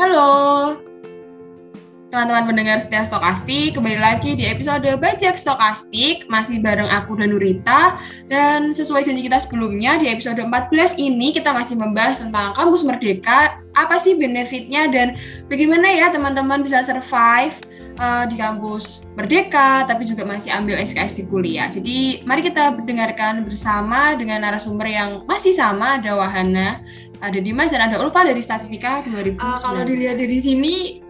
Halo, teman-teman pendengar setia stokastik, kembali lagi di episode Bajak Stokastik, masih bareng aku dan Nurita, dan sesuai janji kita sebelumnya, di episode 14 ini kita masih membahas tentang kampus merdeka, apa sih benefitnya, dan bagaimana ya teman-teman bisa survive uh, di kampus merdeka, tapi juga masih ambil SKS di kuliah. Jadi mari kita mendengarkan bersama dengan narasumber yang masih sama, ada Wahana, ada Dimas dan ada Ulfa dari Statistika 2019. Uh, kalau dilihat dari sini,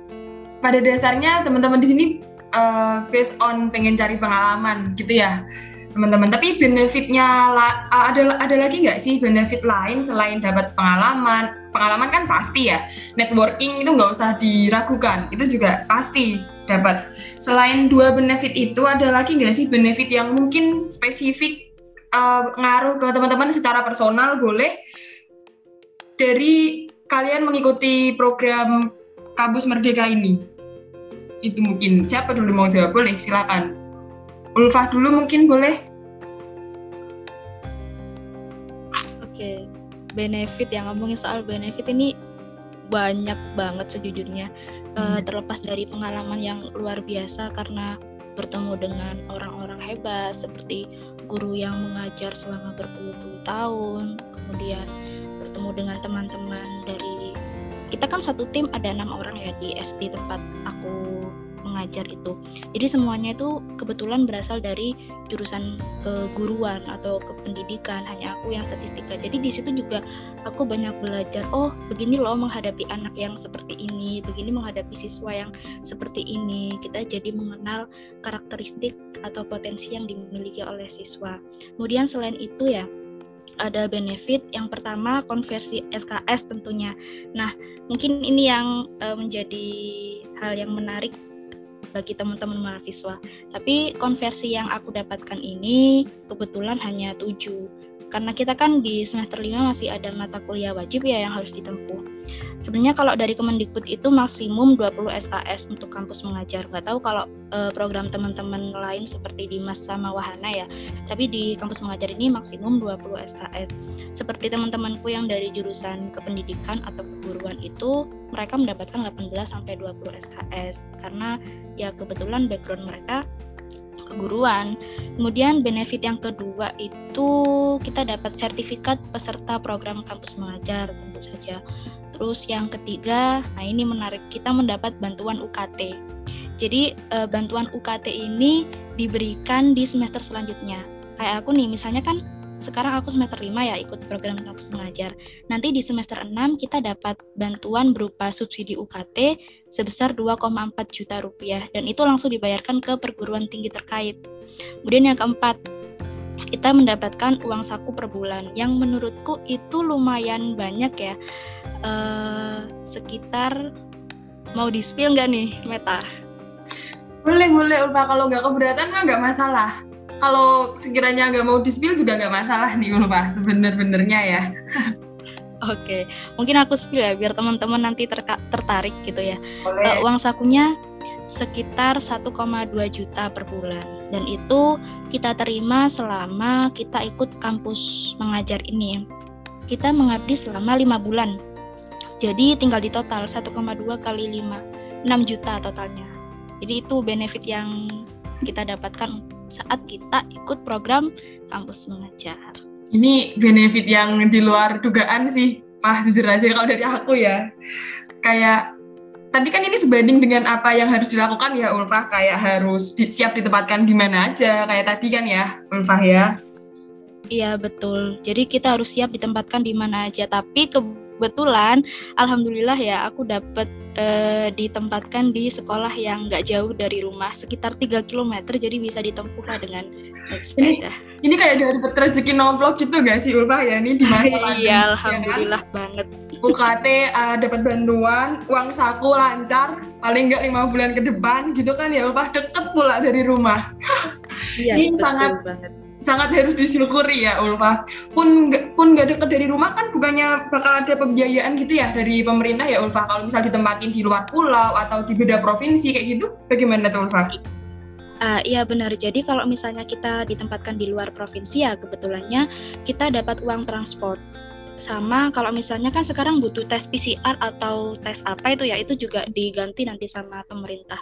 pada dasarnya teman-teman di sini uh, based on pengen cari pengalaman gitu ya teman-teman. Tapi benefitnya ada ada lagi nggak sih benefit lain selain dapat pengalaman? Pengalaman kan pasti ya. Networking itu nggak usah diragukan, itu juga pasti dapat. Selain dua benefit itu ada lagi nggak sih benefit yang mungkin spesifik uh, ngaruh ke teman-teman secara personal boleh dari kalian mengikuti program kampus merdeka ini? Itu mungkin siapa dulu mau jawab boleh silakan. Ulfah dulu mungkin boleh. Benefit yang ngomongin soal benefit ini banyak banget sejujurnya. Hmm. Uh, terlepas dari pengalaman yang luar biasa karena bertemu dengan orang-orang hebat seperti guru yang mengajar selama berpuluh-puluh tahun, kemudian bertemu dengan teman-teman dari kita kan satu tim ada enam orang ya di SD tempat aku mengajar itu. Jadi semuanya itu kebetulan berasal dari jurusan keguruan atau kependidikan. Hanya aku yang statistika. Jadi di situ juga aku banyak belajar. Oh, begini loh menghadapi anak yang seperti ini. Begini menghadapi siswa yang seperti ini. Kita jadi mengenal karakteristik atau potensi yang dimiliki oleh siswa. Kemudian selain itu ya ada benefit. Yang pertama konversi SKS tentunya. Nah, mungkin ini yang uh, menjadi hal yang menarik bagi teman-teman mahasiswa. Tapi konversi yang aku dapatkan ini kebetulan hanya 7 karena kita kan di semester 5 masih ada mata kuliah wajib ya yang harus ditempuh. Sebenarnya kalau dari Kemendikbud itu maksimum 20 SKS untuk kampus mengajar. Gak tahu kalau e, program teman-teman lain seperti di Mas sama Wahana ya. Tapi di kampus mengajar ini maksimum 20 SKS. Seperti teman-temanku yang dari jurusan kependidikan atau keguruan itu mereka mendapatkan 18 sampai 20 SKS karena ya kebetulan background mereka keguruan. Kemudian benefit yang kedua itu kita dapat sertifikat peserta program kampus mengajar tentu saja. Terus yang ketiga, nah ini menarik, kita mendapat bantuan UKT. Jadi e, bantuan UKT ini diberikan di semester selanjutnya. Kayak aku nih, misalnya kan sekarang aku semester 5 ya ikut program kampus mengajar. Nanti di semester 6 kita dapat bantuan berupa subsidi UKT sebesar 2,4 juta rupiah dan itu langsung dibayarkan ke perguruan tinggi terkait. Kemudian yang keempat, kita mendapatkan uang saku per bulan yang menurutku itu lumayan banyak ya. Uh, sekitar mau di spill nggak nih Meta? Boleh boleh Ulfa kalau nggak keberatan mah nggak masalah kalau sekiranya nggak mau di-spill juga nggak masalah nih Ulfa sebenar-benarnya ya. Oke, mungkin aku spill ya biar teman-teman nanti tertarik gitu ya. Uh, uang sakunya sekitar 1,2 juta per bulan dan itu kita terima selama kita ikut kampus mengajar ini. Kita mengabdi selama lima bulan. Jadi tinggal di total 1,2 kali 5, 6 juta totalnya. Jadi itu benefit yang kita dapatkan saat kita ikut program kampus mengajar. Ini benefit yang di luar dugaan sih, Pak jujur aja kalau dari aku ya. Kayak tapi kan ini sebanding dengan apa yang harus dilakukan ya Ulfah kayak harus di, siap ditempatkan di mana aja kayak tadi kan ya Ulfah ya. Iya betul. Jadi kita harus siap ditempatkan di mana aja. Tapi kebetulan, alhamdulillah ya aku dapat uh, ditempatkan di sekolah yang nggak jauh dari rumah sekitar 3 km jadi bisa ditempuh lah dengan naik sepeda. Ini, ini kayak dari rezeki nomplok gitu gak sih Ulfa ya ini di Iya, alhamdulillah ya kan? banget. UKT uh, eh, dapat bantuan, uang saku lancar, paling nggak lima bulan ke depan gitu kan ya Ulfa deket pula dari rumah. Iya, ini sangat banget sangat harus disyukuri ya Ulfa. Pun pun nggak deket dari rumah kan bukannya bakal ada pembiayaan gitu ya dari pemerintah ya Ulfa. Kalau misal ditempatin di luar pulau atau di beda provinsi kayak gitu, bagaimana tuh Ulfa? Uh, iya benar. Jadi kalau misalnya kita ditempatkan di luar provinsi ya kebetulannya kita dapat uang transport sama kalau misalnya kan sekarang butuh tes PCR atau tes apa itu ya itu juga diganti nanti sama pemerintah.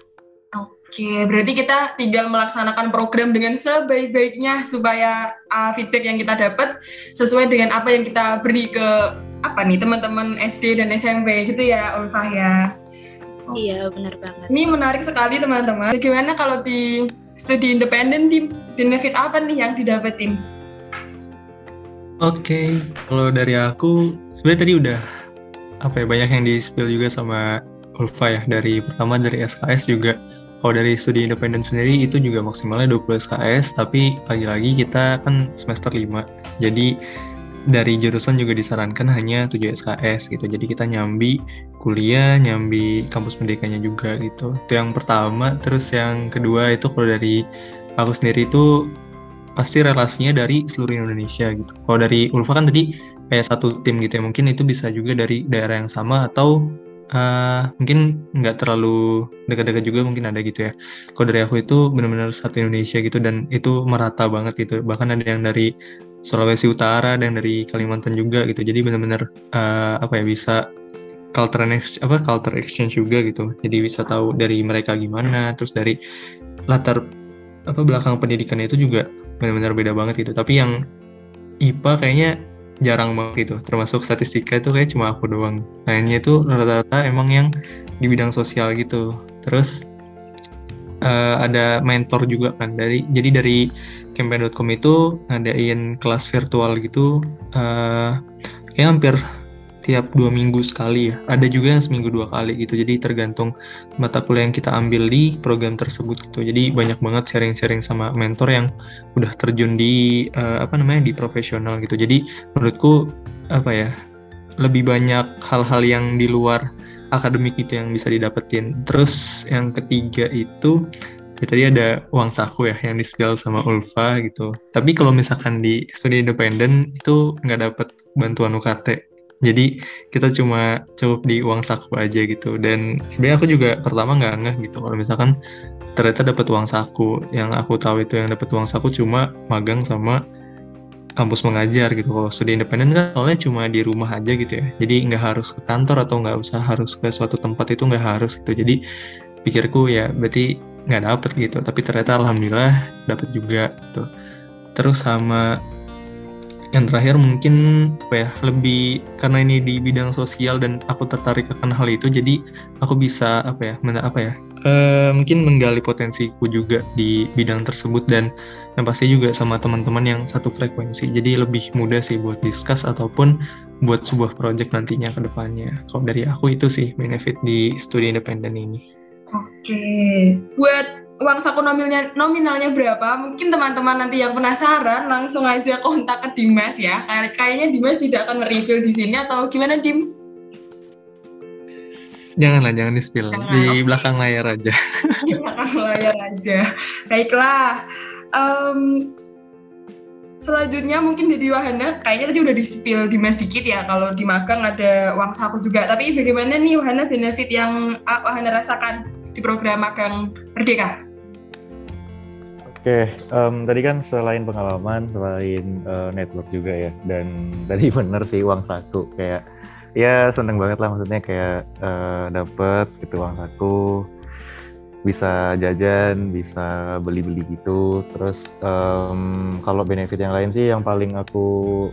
Oke, berarti kita tinggal melaksanakan program dengan sebaik-baiknya supaya uh, feedback yang kita dapat sesuai dengan apa yang kita beri ke apa nih teman-teman SD dan SMP gitu ya, Ulfah ya. Iya, benar banget. Ini menarik sekali teman-teman. Bagaimana kalau di studi independen di benefit apa nih yang didapetin? Oke, okay. kalau dari aku sebenarnya tadi udah apa ya banyak yang di spill juga sama Ulfa ya dari pertama dari SKS juga kalau dari studi independen sendiri itu juga maksimalnya 20 SKS, tapi lagi-lagi kita kan semester 5. Jadi dari jurusan juga disarankan hanya 7 SKS gitu. Jadi kita nyambi kuliah, nyambi kampus pendidikannya juga gitu. Itu yang pertama. Terus yang kedua itu kalau dari aku sendiri itu pasti relasinya dari seluruh Indonesia gitu. Kalau dari Ulfa kan tadi kayak satu tim gitu ya, mungkin itu bisa juga dari daerah yang sama atau uh, mungkin nggak terlalu dekat-dekat juga mungkin ada gitu ya. Kalau dari aku itu benar-benar satu Indonesia gitu dan itu merata banget gitu. Bahkan ada yang dari Sulawesi Utara, yang dari Kalimantan juga gitu. Jadi benar-benar uh, apa ya bisa culture exchange, apa culture exchange juga gitu. Jadi bisa tahu dari mereka gimana, terus dari latar apa belakang pendidikannya itu juga benar-benar beda banget gitu. Tapi yang IPA kayaknya jarang banget gitu. Termasuk statistika itu kayak cuma aku doang. Lainnya itu rata-rata emang yang di bidang sosial gitu. Terus uh, ada mentor juga kan. Dari jadi dari campaign.com itu ngadain kelas virtual gitu. Uh, kayak hampir tiap dua minggu sekali ya. Ada juga yang seminggu dua kali gitu. Jadi tergantung mata kuliah yang kita ambil di program tersebut gitu. Jadi banyak banget sharing-sharing sama mentor yang udah terjun di uh, apa namanya di profesional gitu. Jadi menurutku apa ya lebih banyak hal-hal yang di luar akademik itu yang bisa didapetin. Terus yang ketiga itu ya tadi ada uang saku ya yang di sama Ulfa gitu. Tapi kalau misalkan di studi independen itu nggak dapat bantuan UKT jadi kita cuma cukup di uang saku aja gitu. Dan sebenarnya aku juga pertama nggak ngeh gitu. Kalau misalkan ternyata dapat uang saku yang aku tahu itu yang dapat uang saku cuma magang sama kampus mengajar gitu. Kalau studi independen kan soalnya cuma di rumah aja gitu ya. Jadi nggak harus ke kantor atau nggak usah harus ke suatu tempat itu nggak harus gitu. Jadi pikirku ya berarti nggak dapet gitu. Tapi ternyata alhamdulillah dapet juga gitu. Terus sama yang terakhir mungkin apa ya lebih karena ini di bidang sosial dan aku tertarik akan hal itu jadi aku bisa apa ya mana apa ya e, mungkin menggali potensiku juga di bidang tersebut dan yang pasti juga sama teman-teman yang satu frekuensi. Jadi lebih mudah sih buat discuss ataupun buat sebuah project nantinya ke depannya. Kalau dari aku itu sih benefit di studi independen ini. Oke. Buat uang saku nominalnya nominalnya berapa? Mungkin teman-teman nanti yang penasaran langsung aja kontak ke Dimas ya. Kayaknya Dimas tidak akan mereview di sini atau gimana Dim? Janganlah, jangan di spill. Jangan, di belakang layar aja. di belakang layar aja. Baiklah. Um, selanjutnya mungkin dari Wahana, kayaknya tadi udah di spill Dimas dikit ya, kalau di magang ada uang saku juga. Tapi bagaimana nih Wahana benefit yang uh, Wahana rasakan di program magang Merdeka? Oke, um, tadi kan selain pengalaman, selain uh, network juga ya, dan tadi bener sih uang saku kayak ya seneng banget lah maksudnya kayak uh, dapet gitu uang saku, bisa jajan, bisa beli-beli gitu. Terus um, kalau benefit yang lain sih yang paling aku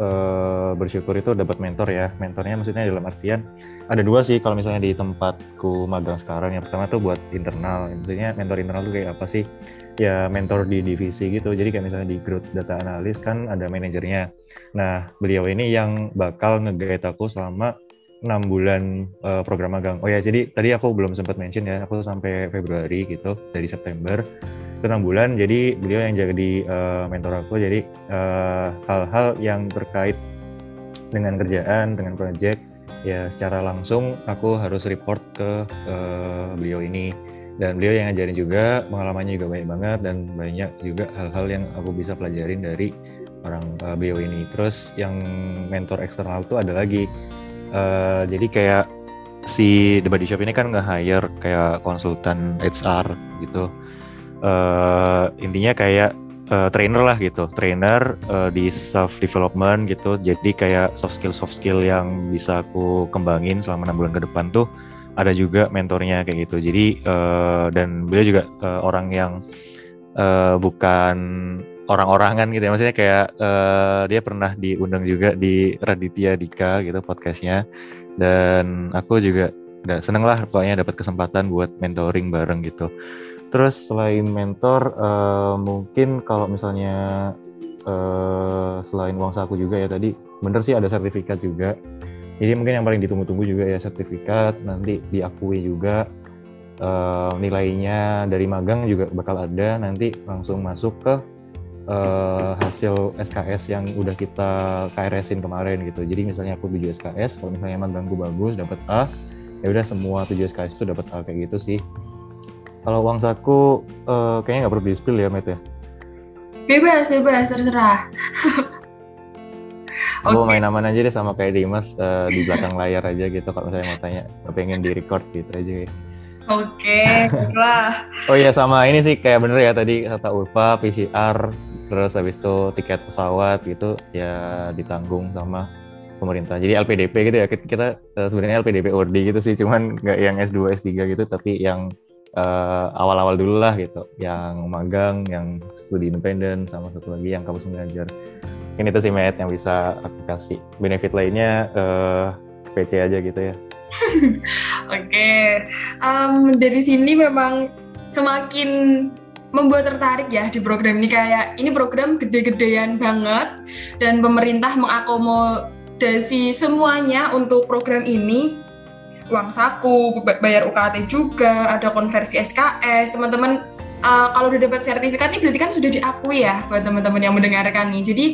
uh, bersyukur itu dapat mentor ya. Mentornya maksudnya dalam artian ada dua sih kalau misalnya di tempatku magang sekarang. Yang pertama tuh buat internal. Maksudnya mentor internal tuh kayak apa sih? Ya mentor di divisi gitu. Jadi kayak misalnya di growth data analis kan ada manajernya. Nah beliau ini yang bakal nge aku selama enam bulan uh, program magang. Oh ya, jadi tadi aku belum sempat mention ya, aku sampai Februari gitu dari September itu enam bulan jadi beliau yang jadi uh, mentor aku. Jadi eh, hal-hal uh, yang terkait dengan kerjaan dengan project ya secara langsung aku harus report ke uh, beliau ini. Dan beliau yang ngajarin juga pengalamannya juga banyak banget dan banyak juga hal-hal yang aku bisa pelajarin dari orang uh, beliau ini. Terus yang mentor eksternal tuh ada lagi. Uh, jadi kayak si The Body Shop ini kan nge-hire kayak konsultan HR gitu uh, intinya kayak uh, trainer lah gitu, trainer uh, di self development gitu. Jadi kayak soft skill soft skill yang bisa aku kembangin selama enam bulan ke depan tuh ada juga mentornya kayak gitu. Jadi uh, dan beliau juga uh, orang yang uh, bukan orang-orangan gitu ya maksudnya kayak uh, dia pernah diundang juga di Raditya Dika gitu podcastnya dan aku juga udah seneng lah pokoknya dapat kesempatan buat mentoring bareng gitu terus selain mentor uh, mungkin kalau misalnya uh, selain uang saku juga ya tadi bener sih ada sertifikat juga jadi mungkin yang paling ditunggu-tunggu juga ya sertifikat nanti diakui juga uh, nilainya dari magang juga bakal ada nanti langsung masuk ke uh, hasil SKS yang udah kita KRS-in kemarin gitu. Jadi misalnya aku 7 SKS, kalau misalnya emang ganggu bagus dapat A, ya udah semua 7 SKS itu dapat A kayak gitu sih. Kalau uang saku uh, kayaknya nggak perlu di spill ya, Met ya? Bebas, bebas, terserah. Aku okay. main aman aja deh sama kayak Dimas uh, di belakang layar aja gitu kalau misalnya mau tanya pengen di record gitu aja ya. Oke, okay, lah. oh iya sama ini sih kayak bener ya tadi kata Ulfa PCR terus habis itu tiket pesawat gitu ya ditanggung sama pemerintah. Jadi LPDP gitu ya kita uh, sebenarnya LPDP ORD gitu sih, cuman nggak yang S2 S3 gitu, tapi yang uh, awal-awal dulu lah gitu, yang magang, yang studi independen, sama satu lagi yang kampus mengajar. Ini itu sih Matt yang bisa aku kasih. Benefit lainnya uh, PC aja gitu ya. Oke, okay. um, dari sini memang semakin membuat tertarik ya di program ini kayak ini program gede-gedean banget dan pemerintah mengakomodasi semuanya untuk program ini uang saku, bayar UKT juga, ada konversi SKS, teman-teman uh, kalau udah dapat sertifikat ini berarti kan sudah diakui ya buat teman-teman yang mendengarkan nih. Jadi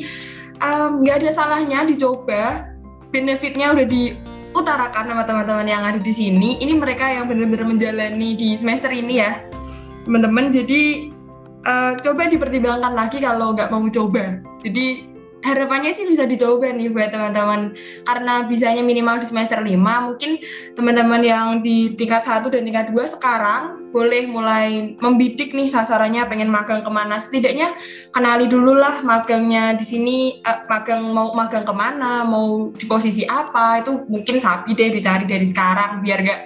nggak um, ada salahnya dicoba, benefitnya udah diutarakan sama teman-teman yang ada di sini. Ini mereka yang benar-benar menjalani di semester ini ya teman-teman jadi uh, coba dipertimbangkan lagi kalau nggak mau coba jadi harapannya sih bisa dicoba nih buat teman-teman. Karena bisanya minimal di semester 5 mungkin teman-teman yang di tingkat 1 dan tingkat 2 sekarang boleh mulai membidik nih sasarannya pengen magang ke mana. Setidaknya kenali dulu lah magangnya di sini uh, magang mau magang ke mana mau di posisi apa itu mungkin sapi deh dicari dari sekarang biar gak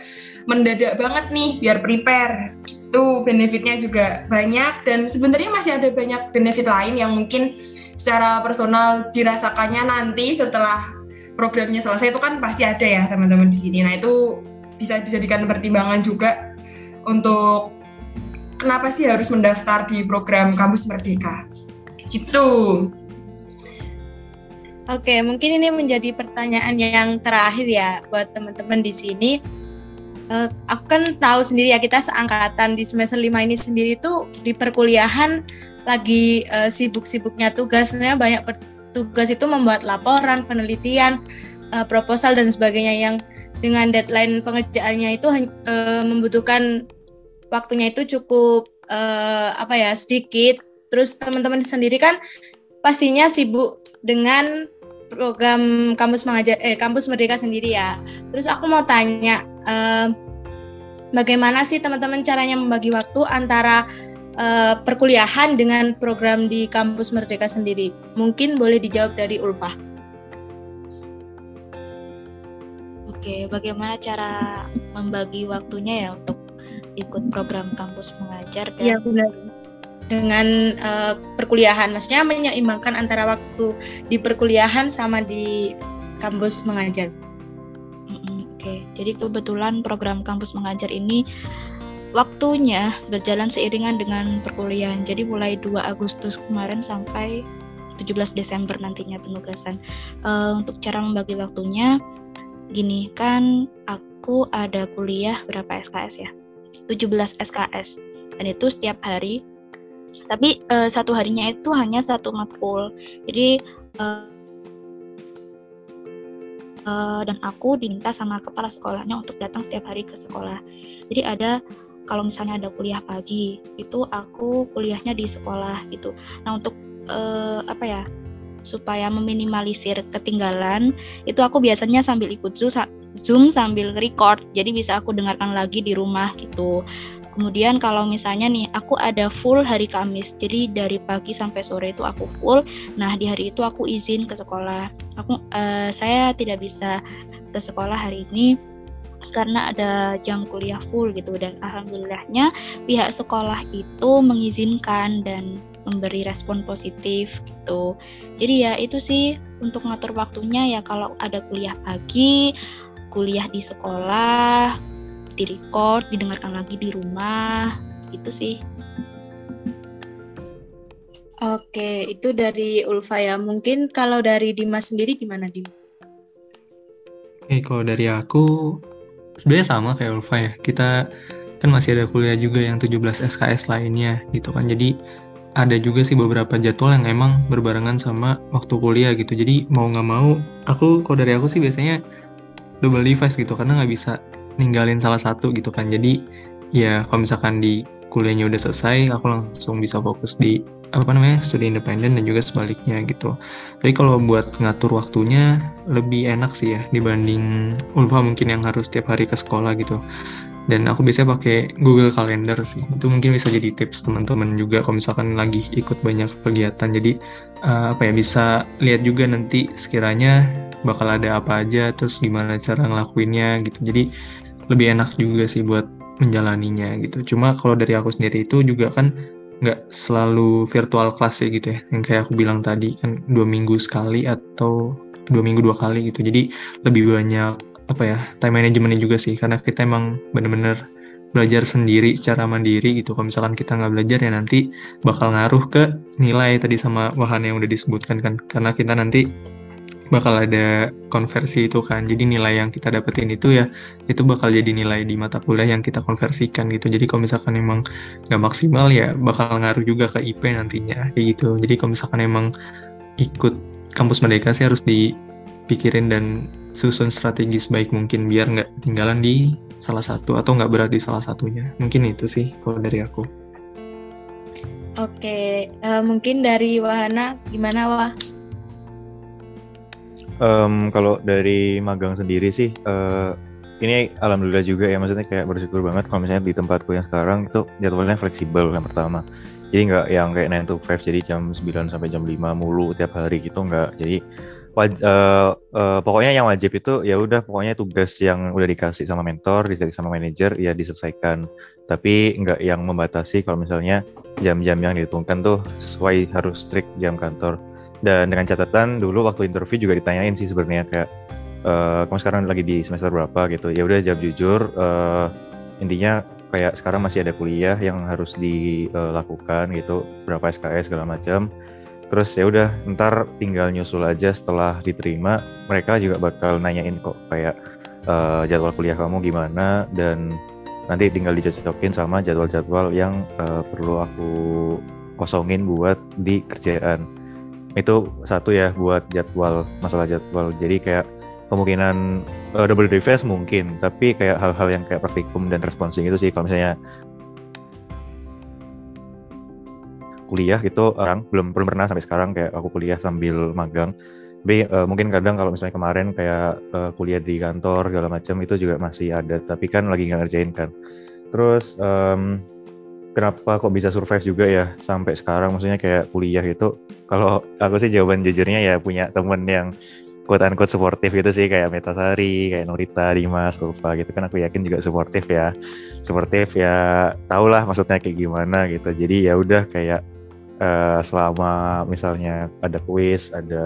mendadak banget nih biar prepare. Itu benefitnya juga banyak dan sebenarnya masih ada banyak benefit lain yang mungkin secara personal dirasakannya nanti setelah programnya selesai itu kan pasti ada ya teman-teman di sini. Nah itu bisa dijadikan pertimbangan juga untuk kenapa sih harus mendaftar di program Kampus Merdeka. Gitu. Oke, mungkin ini menjadi pertanyaan yang terakhir ya buat teman-teman di sini uh, aku kan tahu sendiri ya kita seangkatan di semester lima ini sendiri tuh di perkuliahan lagi uh, sibuk-sibuknya tugas sebenarnya banyak tugas itu membuat laporan, penelitian, uh, proposal dan sebagainya yang dengan deadline pengerjaannya itu uh, membutuhkan waktunya itu cukup uh, apa ya sedikit. Terus teman-teman sendiri kan pastinya sibuk dengan program kampus mengajar eh kampus merdeka sendiri ya. Terus aku mau tanya uh, bagaimana sih teman-teman caranya membagi waktu antara uh, perkuliahan dengan program di kampus merdeka sendiri? Mungkin boleh dijawab dari Ulfa. Oke, bagaimana cara membagi waktunya ya untuk ikut program kampus mengajar dan ya, benar dengan uh, perkuliahan, maksudnya menyeimbangkan antara waktu di perkuliahan sama di kampus mengajar. Oke, jadi kebetulan program kampus mengajar ini waktunya berjalan seiringan dengan perkuliahan. Jadi mulai 2 Agustus kemarin sampai 17 Desember nantinya penugasan. Uh, untuk cara membagi waktunya, gini kan aku ada kuliah berapa SKS ya? 17 SKS. Dan itu setiap hari tapi uh, satu harinya itu hanya satu matkul jadi uh, uh, dan aku diminta sama kepala sekolahnya untuk datang setiap hari ke sekolah jadi ada kalau misalnya ada kuliah pagi itu aku kuliahnya di sekolah gitu nah untuk uh, apa ya supaya meminimalisir ketinggalan itu aku biasanya sambil ikut zoom sambil record jadi bisa aku dengarkan lagi di rumah gitu Kemudian kalau misalnya nih aku ada full hari Kamis, jadi dari pagi sampai sore itu aku full. Nah di hari itu aku izin ke sekolah. Aku uh, saya tidak bisa ke sekolah hari ini karena ada jam kuliah full gitu dan alhamdulillahnya pihak sekolah itu mengizinkan dan memberi respon positif gitu. Jadi ya itu sih untuk ngatur waktunya ya kalau ada kuliah pagi, kuliah di sekolah, di record, didengarkan lagi di rumah, itu sih. Oke, itu dari Ulfa ya. Mungkin kalau dari Dimas sendiri gimana, Dim? Oke, kalau dari aku sebenarnya sama kayak Ulfa ya. Kita kan masih ada kuliah juga yang 17 SKS lainnya gitu kan. Jadi ada juga sih beberapa jadwal yang emang berbarengan sama waktu kuliah gitu. Jadi mau nggak mau, aku kalau dari aku sih biasanya double device gitu karena nggak bisa ninggalin salah satu gitu kan jadi ya kalau misalkan di kuliahnya udah selesai aku langsung bisa fokus di apa namanya studi independen dan juga sebaliknya gitu. Tapi kalau buat ngatur waktunya lebih enak sih ya dibanding Ulfa mungkin yang harus tiap hari ke sekolah gitu. Dan aku biasanya pakai Google Calendar sih. Itu mungkin bisa jadi tips teman-teman juga kalau misalkan lagi ikut banyak kegiatan. Jadi uh, apa ya bisa lihat juga nanti sekiranya bakal ada apa aja terus gimana cara ngelakuinnya gitu. Jadi lebih enak juga sih buat menjalaninya gitu. Cuma kalau dari aku sendiri itu juga kan nggak selalu virtual class ya gitu ya. Yang kayak aku bilang tadi kan dua minggu sekali atau dua minggu dua kali gitu. Jadi lebih banyak apa ya time managementnya juga sih karena kita emang bener-bener belajar sendiri secara mandiri gitu. Kalau misalkan kita nggak belajar ya nanti bakal ngaruh ke nilai tadi sama wahana yang udah disebutkan kan. Karena kita nanti bakal ada konversi itu kan. Jadi nilai yang kita dapetin itu ya itu bakal jadi nilai di mata kuliah yang kita konversikan gitu. Jadi kalau misalkan emang nggak maksimal ya bakal ngaruh juga ke IP nantinya kayak gitu. Jadi kalau misalkan emang ikut kampus merdeka sih harus dipikirin dan susun strategi sebaik mungkin biar nggak ketinggalan di salah satu atau nggak berat di salah satunya. Mungkin itu sih kalau dari aku. Oke, uh, mungkin dari Wahana gimana Wah? Um, kalau dari magang sendiri sih, uh, ini alhamdulillah juga ya, maksudnya kayak bersyukur banget kalau misalnya di tempatku yang sekarang itu jadwalnya fleksibel yang pertama. Jadi nggak yang kayak 9 to 5, jadi jam 9 sampai jam 5 mulu tiap hari gitu nggak. Jadi uh, uh, pokoknya yang wajib itu ya udah pokoknya tugas yang udah dikasih sama mentor, dikasih sama manajer ya diselesaikan. Tapi nggak yang membatasi kalau misalnya jam-jam yang ditentukan tuh sesuai harus strict jam kantor dan dengan catatan dulu waktu interview juga ditanyain sih sebenarnya kayak uh, kamu sekarang lagi di semester berapa? gitu. Ya udah jawab jujur uh, intinya kayak sekarang masih ada kuliah yang harus dilakukan gitu berapa SKS segala macam terus ya udah ntar tinggal nyusul aja setelah diterima mereka juga bakal nanyain kok kayak uh, jadwal kuliah kamu gimana? Dan nanti tinggal dicocokin sama jadwal-jadwal yang uh, perlu aku kosongin buat di kerjaan itu satu ya buat jadwal masalah jadwal. Jadi kayak kemungkinan uh, double device mungkin tapi kayak hal-hal yang kayak praktikum dan responsing itu sih kalau misalnya kuliah gitu orang belum belum pernah sampai sekarang kayak aku kuliah sambil magang. Tapi uh, mungkin kadang kalau misalnya kemarin kayak uh, kuliah di kantor segala macam itu juga masih ada tapi kan lagi nggak ngerjain kan. Terus um, kenapa kok bisa survive juga ya sampai sekarang? Maksudnya kayak kuliah gitu. Kalau aku sih jawaban jujurnya ya punya temen yang quote unquote suportif gitu sih kayak Metasari, kayak Norita, Dimas, Ulfa gitu kan aku yakin juga suportif ya. Suportif ya tau lah maksudnya kayak gimana gitu. Jadi ya udah kayak uh, selama misalnya ada kuis, ada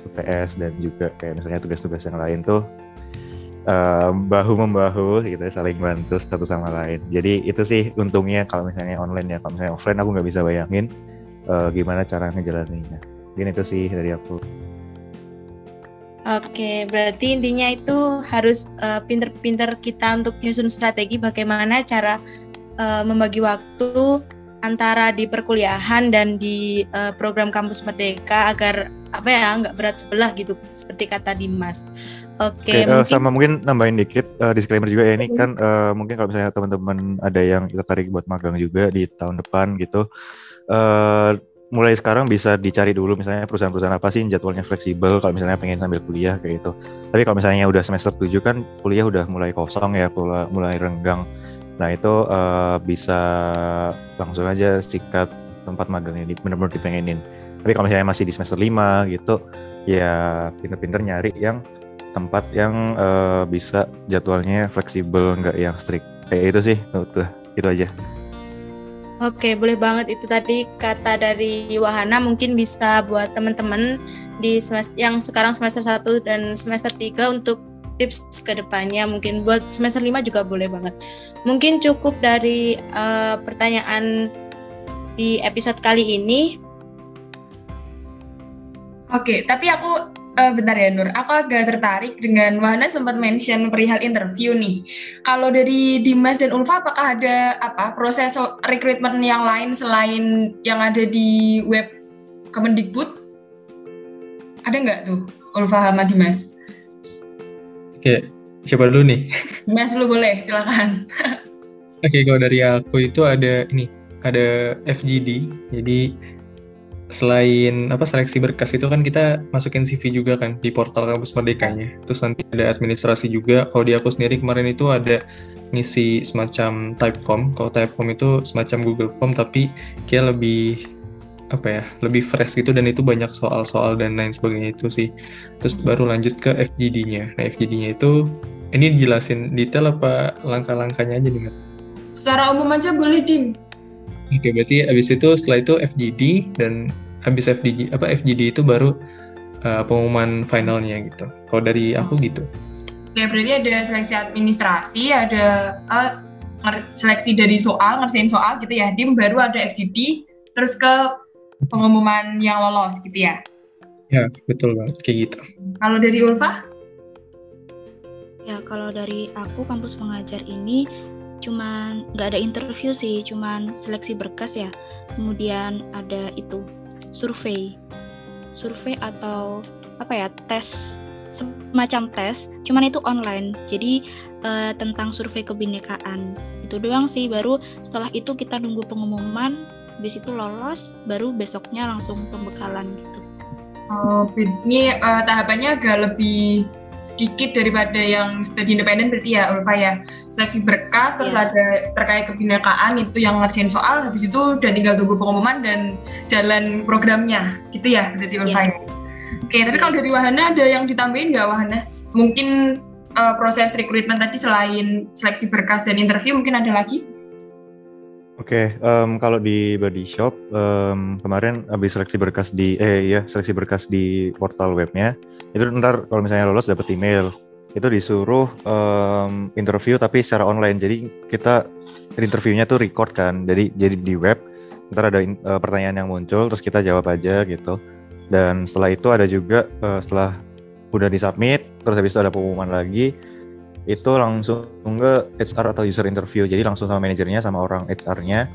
UTS dan juga kayak misalnya tugas-tugas yang lain tuh uh, bahu membahu gitu saling bantu satu sama lain. Jadi itu sih untungnya kalau misalnya online ya, kalau misalnya offline aku nggak bisa bayangin uh, gimana cara ngejalaninnya. Mungkin itu sih dari aku. Oke, berarti intinya itu harus uh, pinter-pinter kita untuk nyusun strategi bagaimana cara uh, membagi waktu antara di perkuliahan dan di uh, program kampus merdeka agar apa ya nggak berat sebelah gitu seperti kata Dimas. Oke. Okay, okay, mungkin... uh, sama mungkin nambahin dikit uh, disclaimer juga ya ini kan uh, mungkin kalau misalnya teman-teman ada yang tertarik buat magang juga di tahun depan gitu. Uh, mulai sekarang bisa dicari dulu misalnya perusahaan-perusahaan apa sih jadwalnya fleksibel kalau misalnya pengen sambil kuliah kayak gitu. Tapi kalau misalnya udah semester 7 kan kuliah udah mulai kosong ya, mulai, mulai renggang Nah itu uh, bisa langsung aja sikat tempat magang ini benar-benar dipengenin. Tapi kalau misalnya masih di semester 5 gitu, ya pinter-pinter nyari yang tempat yang uh, bisa jadwalnya fleksibel, nggak yang strict. Kayak itu sih, tuh, itu aja. Oke, boleh banget itu tadi kata dari Wahana mungkin bisa buat teman-teman di semester yang sekarang semester 1 dan semester 3 untuk tips ke depannya mungkin buat semester 5 juga boleh banget. Mungkin cukup dari uh, pertanyaan di episode kali ini. Oke, tapi aku uh, bentar ya Nur, aku agak tertarik dengan Wahana sempat mention perihal interview nih. Kalau dari Dimas dan Ulfa, apakah ada apa proses rekrutmen yang lain selain yang ada di web Kemendikbud? Ada nggak tuh Ulfa sama Dimas? Oke, siapa dulu nih? Dimas dulu boleh, silakan. Oke, kalau dari aku itu ada ini, ada FGD. Jadi selain apa seleksi berkas itu kan kita masukin CV juga kan di portal kampus merdekanya. Terus nanti ada administrasi juga. Kalau di aku sendiri kemarin itu ada ngisi semacam type form. Kalau type form itu semacam Google Form tapi kayak lebih apa ya lebih fresh gitu dan itu banyak soal-soal dan lain sebagainya itu sih. Terus baru lanjut ke FGD-nya nah FGD-nya itu ini dijelasin detail apa langkah-langkahnya aja nih Secara umum aja boleh dim Oke, berarti habis itu setelah itu FGD dan habis FGD apa FGD itu baru uh, pengumuman finalnya gitu. Kalau dari aku gitu. Oke, berarti ada seleksi administrasi, ada uh, seleksi dari soal, ngerjain soal gitu ya. Dim baru ada FGD, terus ke pengumuman yang lolos gitu ya. Ya, betul banget kayak gitu. Kalau dari Ulfa? Ya, kalau dari aku kampus mengajar ini cuman nggak ada interview sih, cuman seleksi berkas ya. Kemudian ada itu survei, survei atau apa ya tes semacam tes, cuman itu online. Jadi uh, tentang survei kebinekaan itu doang sih. Baru setelah itu kita nunggu pengumuman, habis itu lolos, baru besoknya langsung pembekalan gitu. Oh, ini uh, tahapannya agak lebih sedikit daripada yang studi independen berarti ya Ulfa ya seleksi berkas terus yeah. ada terkait kebinekaan itu yang ngerjain soal habis itu udah tinggal tunggu pengumuman dan jalan programnya gitu ya berarti iya. Ulfa yeah. ya oke okay, tapi kalau dari Wahana ada yang ditambahin nggak Wahana mungkin uh, proses rekrutmen tadi selain seleksi berkas dan interview mungkin ada lagi Oke, okay, um, kalau di Body Shop um, kemarin habis seleksi berkas di eh ya seleksi berkas di portal webnya itu ntar kalau misalnya lolos dapat email. Itu disuruh um, interview tapi secara online. Jadi kita interviewnya tuh record kan. Jadi jadi di web ntar ada uh, pertanyaan yang muncul terus kita jawab aja gitu. Dan setelah itu ada juga uh, setelah udah disubmit terus habis itu ada pengumuman lagi itu langsung ke HR atau user interview. Jadi langsung sama manajernya sama orang HR-nya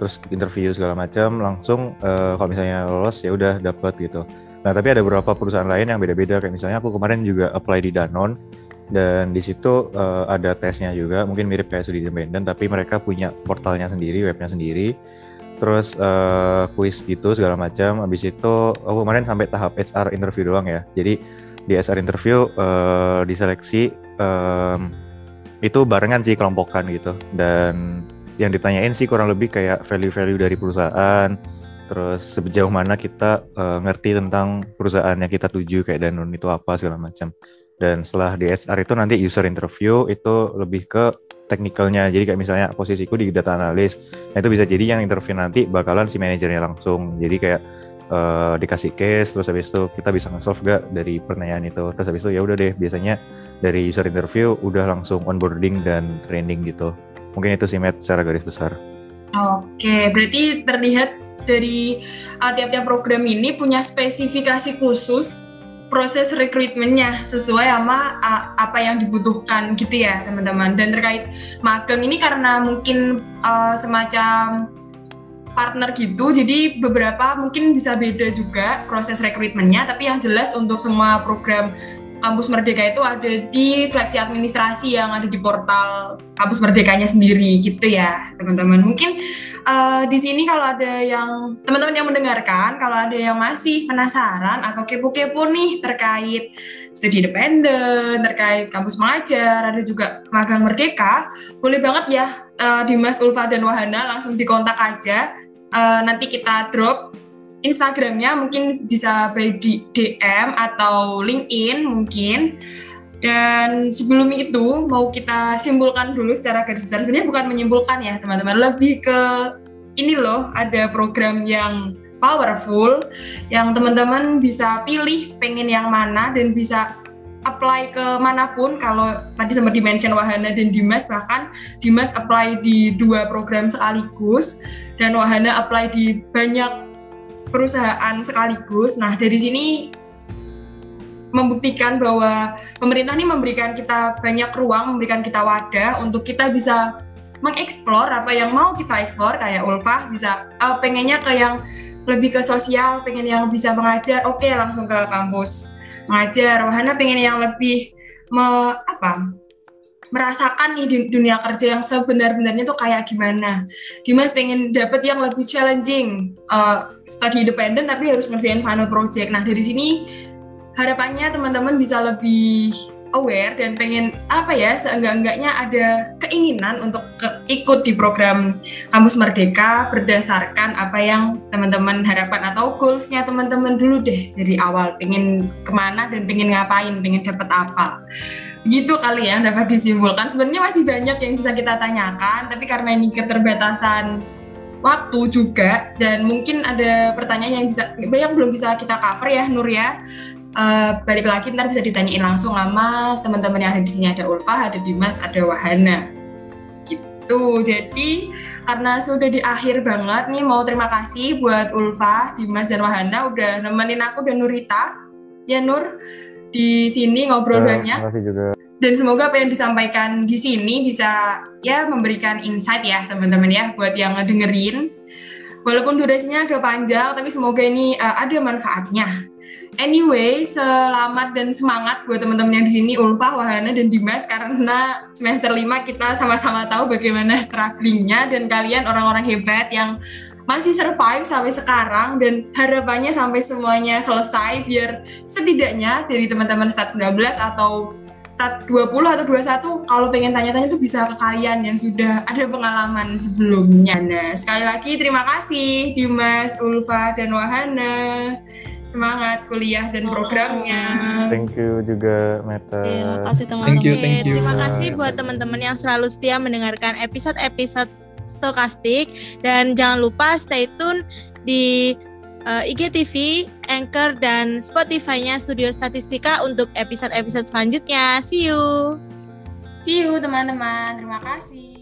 terus interview segala macam langsung uh, kalau misalnya lolos ya udah dapat gitu nah tapi ada beberapa perusahaan lain yang beda-beda. Kayak misalnya aku kemarin juga apply di Danone dan di situ uh, ada tesnya juga. Mungkin mirip kayak studi independen tapi mereka punya portalnya sendiri webnya sendiri. Terus uh, quiz gitu segala macam. Habis itu aku kemarin sampai tahap HR interview doang ya. Jadi di HR interview uh, diseleksi um, itu barengan sih kelompokan gitu. Dan yang ditanyain sih kurang lebih kayak value-value dari perusahaan terus sejauh mana kita uh, ngerti tentang perusahaan yang kita tuju kayak Danone itu apa segala macam dan setelah di HR itu nanti user interview itu lebih ke teknikalnya jadi kayak misalnya posisiku di data analis nah itu bisa jadi yang interview nanti bakalan si manajernya langsung jadi kayak uh, dikasih case terus habis itu kita bisa nge-solve gak dari pertanyaan itu terus habis itu ya udah deh biasanya dari user interview udah langsung onboarding dan training gitu. Mungkin itu sih Matt secara garis besar. Oke, berarti terlihat dari uh, tiap-tiap program ini punya spesifikasi khusus proses rekrutmennya sesuai sama uh, apa yang dibutuhkan gitu ya teman-teman. Dan terkait magang ini karena mungkin uh, semacam partner gitu, jadi beberapa mungkin bisa beda juga proses rekrutmennya, tapi yang jelas untuk semua program Kampus Merdeka itu ada di seleksi administrasi yang ada di portal Kampus Merdekanya sendiri gitu ya teman-teman. Mungkin uh, di sini kalau ada yang teman-teman yang mendengarkan, kalau ada yang masih penasaran atau kepo-kepo nih terkait studi independen, terkait kampus mengajar, ada juga magang Merdeka, boleh banget ya uh, Dimas, Ulfa dan Wahana langsung dikontak aja. Uh, nanti kita drop Instagramnya mungkin bisa by DM atau LinkedIn mungkin. Dan sebelum itu mau kita simpulkan dulu secara garis besar. Sebenarnya bukan menyimpulkan ya teman-teman, lebih ke ini loh ada program yang powerful yang teman-teman bisa pilih pengen yang mana dan bisa apply ke mana pun kalau tadi sempat dimention Wahana dan Dimas bahkan Dimas apply di dua program sekaligus dan Wahana apply di banyak perusahaan sekaligus. Nah, dari sini membuktikan bahwa pemerintah ini memberikan kita banyak ruang, memberikan kita wadah untuk kita bisa mengeksplor apa yang mau kita eksplor kayak Ulfa bisa uh, pengennya ke yang lebih ke sosial, pengen yang bisa mengajar, oke okay, langsung ke kampus mengajar. Wahana pengen yang lebih me, apa merasakan nih di dunia kerja yang sebenar-benarnya tuh kayak gimana. Dimas pengen dapet yang lebih challenging, uh, study independent tapi harus ngerjain final project. Nah dari sini harapannya teman-teman bisa lebih aware dan pengen apa ya seenggak-enggaknya ada keinginan untuk ke, ikut di program kampus merdeka berdasarkan apa yang teman-teman harapkan atau goalsnya teman-teman dulu deh dari awal. Pengen ke mana dan pengen ngapain pengen dapat apa. Gitu kali ya dapat disimpulkan. Sebenarnya masih banyak yang bisa kita tanyakan tapi karena ini keterbatasan waktu juga dan mungkin ada pertanyaan yang bisa banyak belum bisa kita cover ya Nur ya uh, balik lagi ntar bisa ditanyain langsung sama teman-teman yang ada di sini ada Ulfa ada Dimas ada Wahana gitu jadi karena sudah di akhir banget nih mau terima kasih buat Ulfa Dimas dan Wahana udah nemenin aku dan Nurita ya Nur di sini ngobrol Terima banyak. kasih juga. Dan semoga apa yang disampaikan di sini bisa ya memberikan insight ya teman-teman ya buat yang ngedengerin. Walaupun durasinya agak panjang, tapi semoga ini uh, ada manfaatnya. Anyway, selamat dan semangat buat teman-teman yang di sini, Ulfa, Wahana, dan Dimas, karena semester 5 kita sama-sama tahu bagaimana strugglingnya. Dan kalian orang-orang hebat yang masih survive sampai sekarang. Dan harapannya sampai semuanya selesai biar setidaknya dari teman-teman start 19 atau start 20 atau 21 kalau pengen tanya-tanya tuh bisa ke kalian yang sudah ada pengalaman sebelumnya. Nah, sekali lagi terima kasih Dimas, Ulfa, dan Wahana. Semangat kuliah dan programnya. Thank you juga Meta. Terima kasih teman-teman. Thank you, thank you. Terima kasih buat teman-teman yang selalu setia mendengarkan episode-episode Stokastik dan jangan lupa stay tune di uh, IGTV, Anchor dan Spotify-nya Studio Statistika untuk episode-episode selanjutnya. See you. See you teman-teman. Terima kasih.